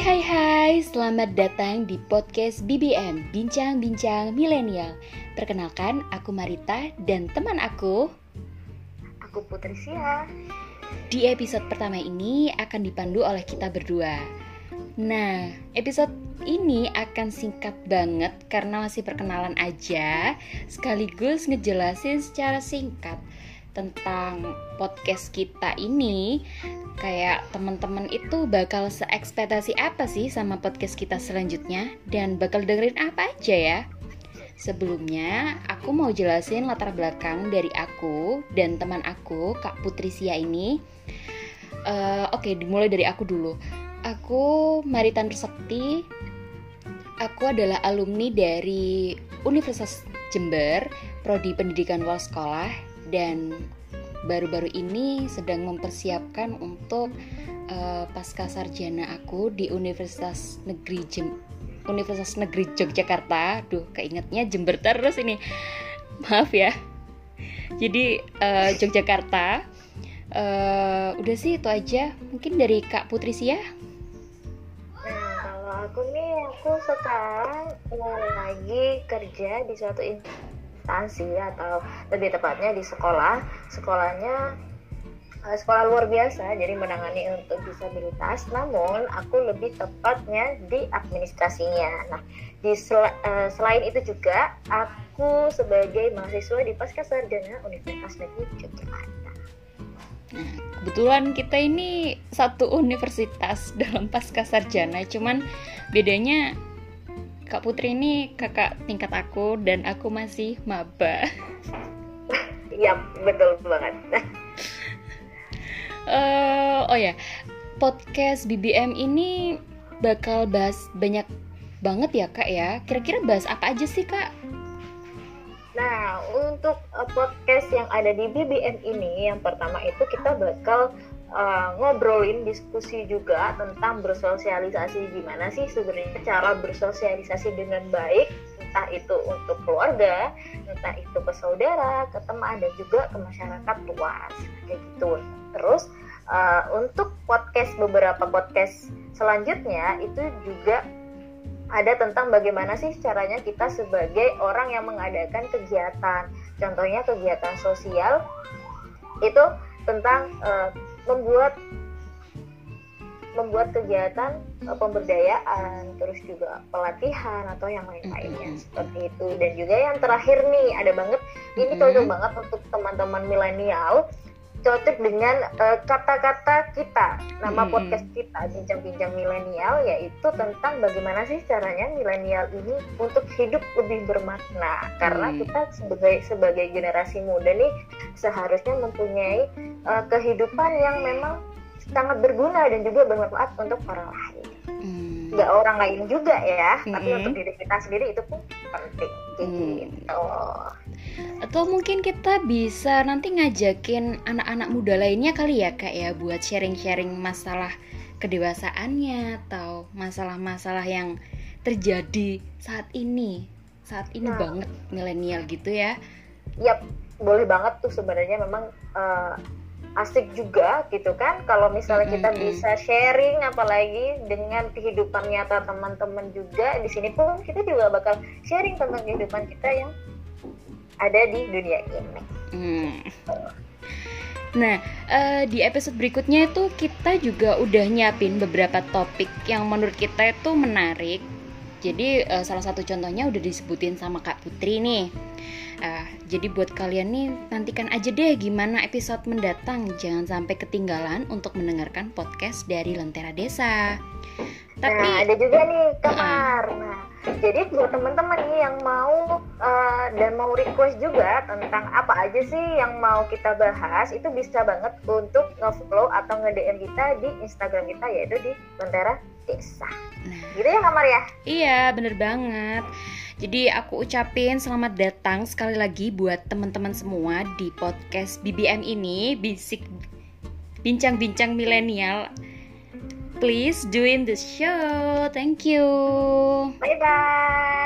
hai hai, selamat datang di podcast BBM Bincang-Bincang Milenial. Perkenalkan, aku Marita dan teman aku Aku Putri Sia. Di episode pertama ini akan dipandu oleh kita berdua. Nah, episode ini akan singkat banget karena masih perkenalan aja Sekaligus ngejelasin secara singkat tentang podcast kita ini kayak teman-teman itu bakal seekspektasi apa sih sama podcast kita selanjutnya dan bakal dengerin apa aja ya Sebelumnya, aku mau jelasin latar belakang dari aku dan teman aku, Kak Putri Sia ini. Uh, Oke, okay, dimulai dari aku dulu. Aku Maritan Sakti. Aku adalah alumni dari Universitas Jember, Prodi Pendidikan Luar Sekolah dan baru-baru ini sedang mempersiapkan untuk uh, pasca sarjana aku di Universitas Negeri Jem Universitas Negeri Yogyakarta. Duh, keingetnya Jember terus ini. Maaf ya. Jadi uh, Yogyakarta. Uh, udah sih itu aja. Mungkin dari Kak Putri Sia. Nah, kalau aku nih aku sekarang lagi kerja di suatu instansi atau lebih tepatnya di sekolah. Sekolahnya uh, sekolah luar biasa jadi menangani untuk disabilitas. Namun aku lebih tepatnya di administrasinya. Nah di sel uh, selain itu juga aku sebagai mahasiswa di pasca sarjana Universitas Negeri Yogyakarta. Kebetulan kita ini satu universitas dalam pasca sarjana, cuman bedanya Kak Putri ini kakak tingkat aku dan aku masih maba. Iya, betul banget. uh, oh ya, podcast BBM ini bakal bahas banyak banget ya kak ya. Kira-kira bahas apa aja sih kak? Nah, untuk uh, podcast yang ada di BBM ini, yang pertama itu kita bakal uh, ngobrolin diskusi juga tentang bersosialisasi gimana sih sebenarnya cara bersosialisasi dengan baik entah itu untuk keluarga, entah itu ke saudara, ke teman dan juga ke masyarakat luas kayak gitu. Terus uh, untuk podcast beberapa podcast selanjutnya itu juga ada tentang bagaimana sih caranya kita sebagai orang yang mengadakan kegiatan. Contohnya kegiatan sosial itu tentang uh, membuat membuat kegiatan uh, pemberdayaan terus juga pelatihan atau yang lain-lainnya mm-hmm. seperti itu dan juga yang terakhir nih ada banget ini mm-hmm. cocok banget untuk teman-teman milenial cocok dengan uh, kata-kata kita nama hmm. podcast kita bincang-bincang milenial yaitu tentang bagaimana sih caranya milenial ini untuk hidup lebih bermakna karena hmm. kita sebagai sebagai generasi muda nih seharusnya mempunyai uh, kehidupan yang memang sangat berguna dan juga bermanfaat untuk orang lain hmm. nggak orang lain juga ya hmm. tapi untuk diri kita sendiri itu pun penting hmm. gitu atau mungkin kita bisa nanti ngajakin anak-anak muda lainnya kali ya kak ya buat sharing-sharing masalah kedewasaannya atau masalah-masalah yang terjadi saat ini saat ini nah, banget milenial gitu ya. Yap, boleh banget tuh sebenarnya memang uh, asik juga gitu kan kalau misalnya mm -hmm. kita bisa sharing apalagi dengan kehidupan nyata teman-teman juga di sini pun kita juga bakal sharing tentang kehidupan kita yang ada di dunia ini. Hmm. Nah, uh, di episode berikutnya itu kita juga udah nyiapin beberapa topik yang menurut kita itu menarik. Jadi uh, salah satu contohnya udah disebutin sama Kak Putri nih. Uh, jadi buat kalian nih nantikan aja deh gimana episode mendatang. Jangan sampai ketinggalan untuk mendengarkan podcast dari Lentera Desa. Tapi nah, ada juga nih kamar. Uh, nah, jadi buat teman-teman nih yang mau uh, dan mau request juga tentang apa aja sih yang mau kita bahas itu bisa banget untuk nge-follow atau nge-DM kita di Instagram kita yaitu di Lentera Desa. Nah, gitu ya kamar ya? Iya, bener banget. Jadi aku ucapin selamat datang sekali lagi buat teman-teman semua di podcast BBM ini, bisik bincang-bincang milenial please join the show. Thank you. Bye bye.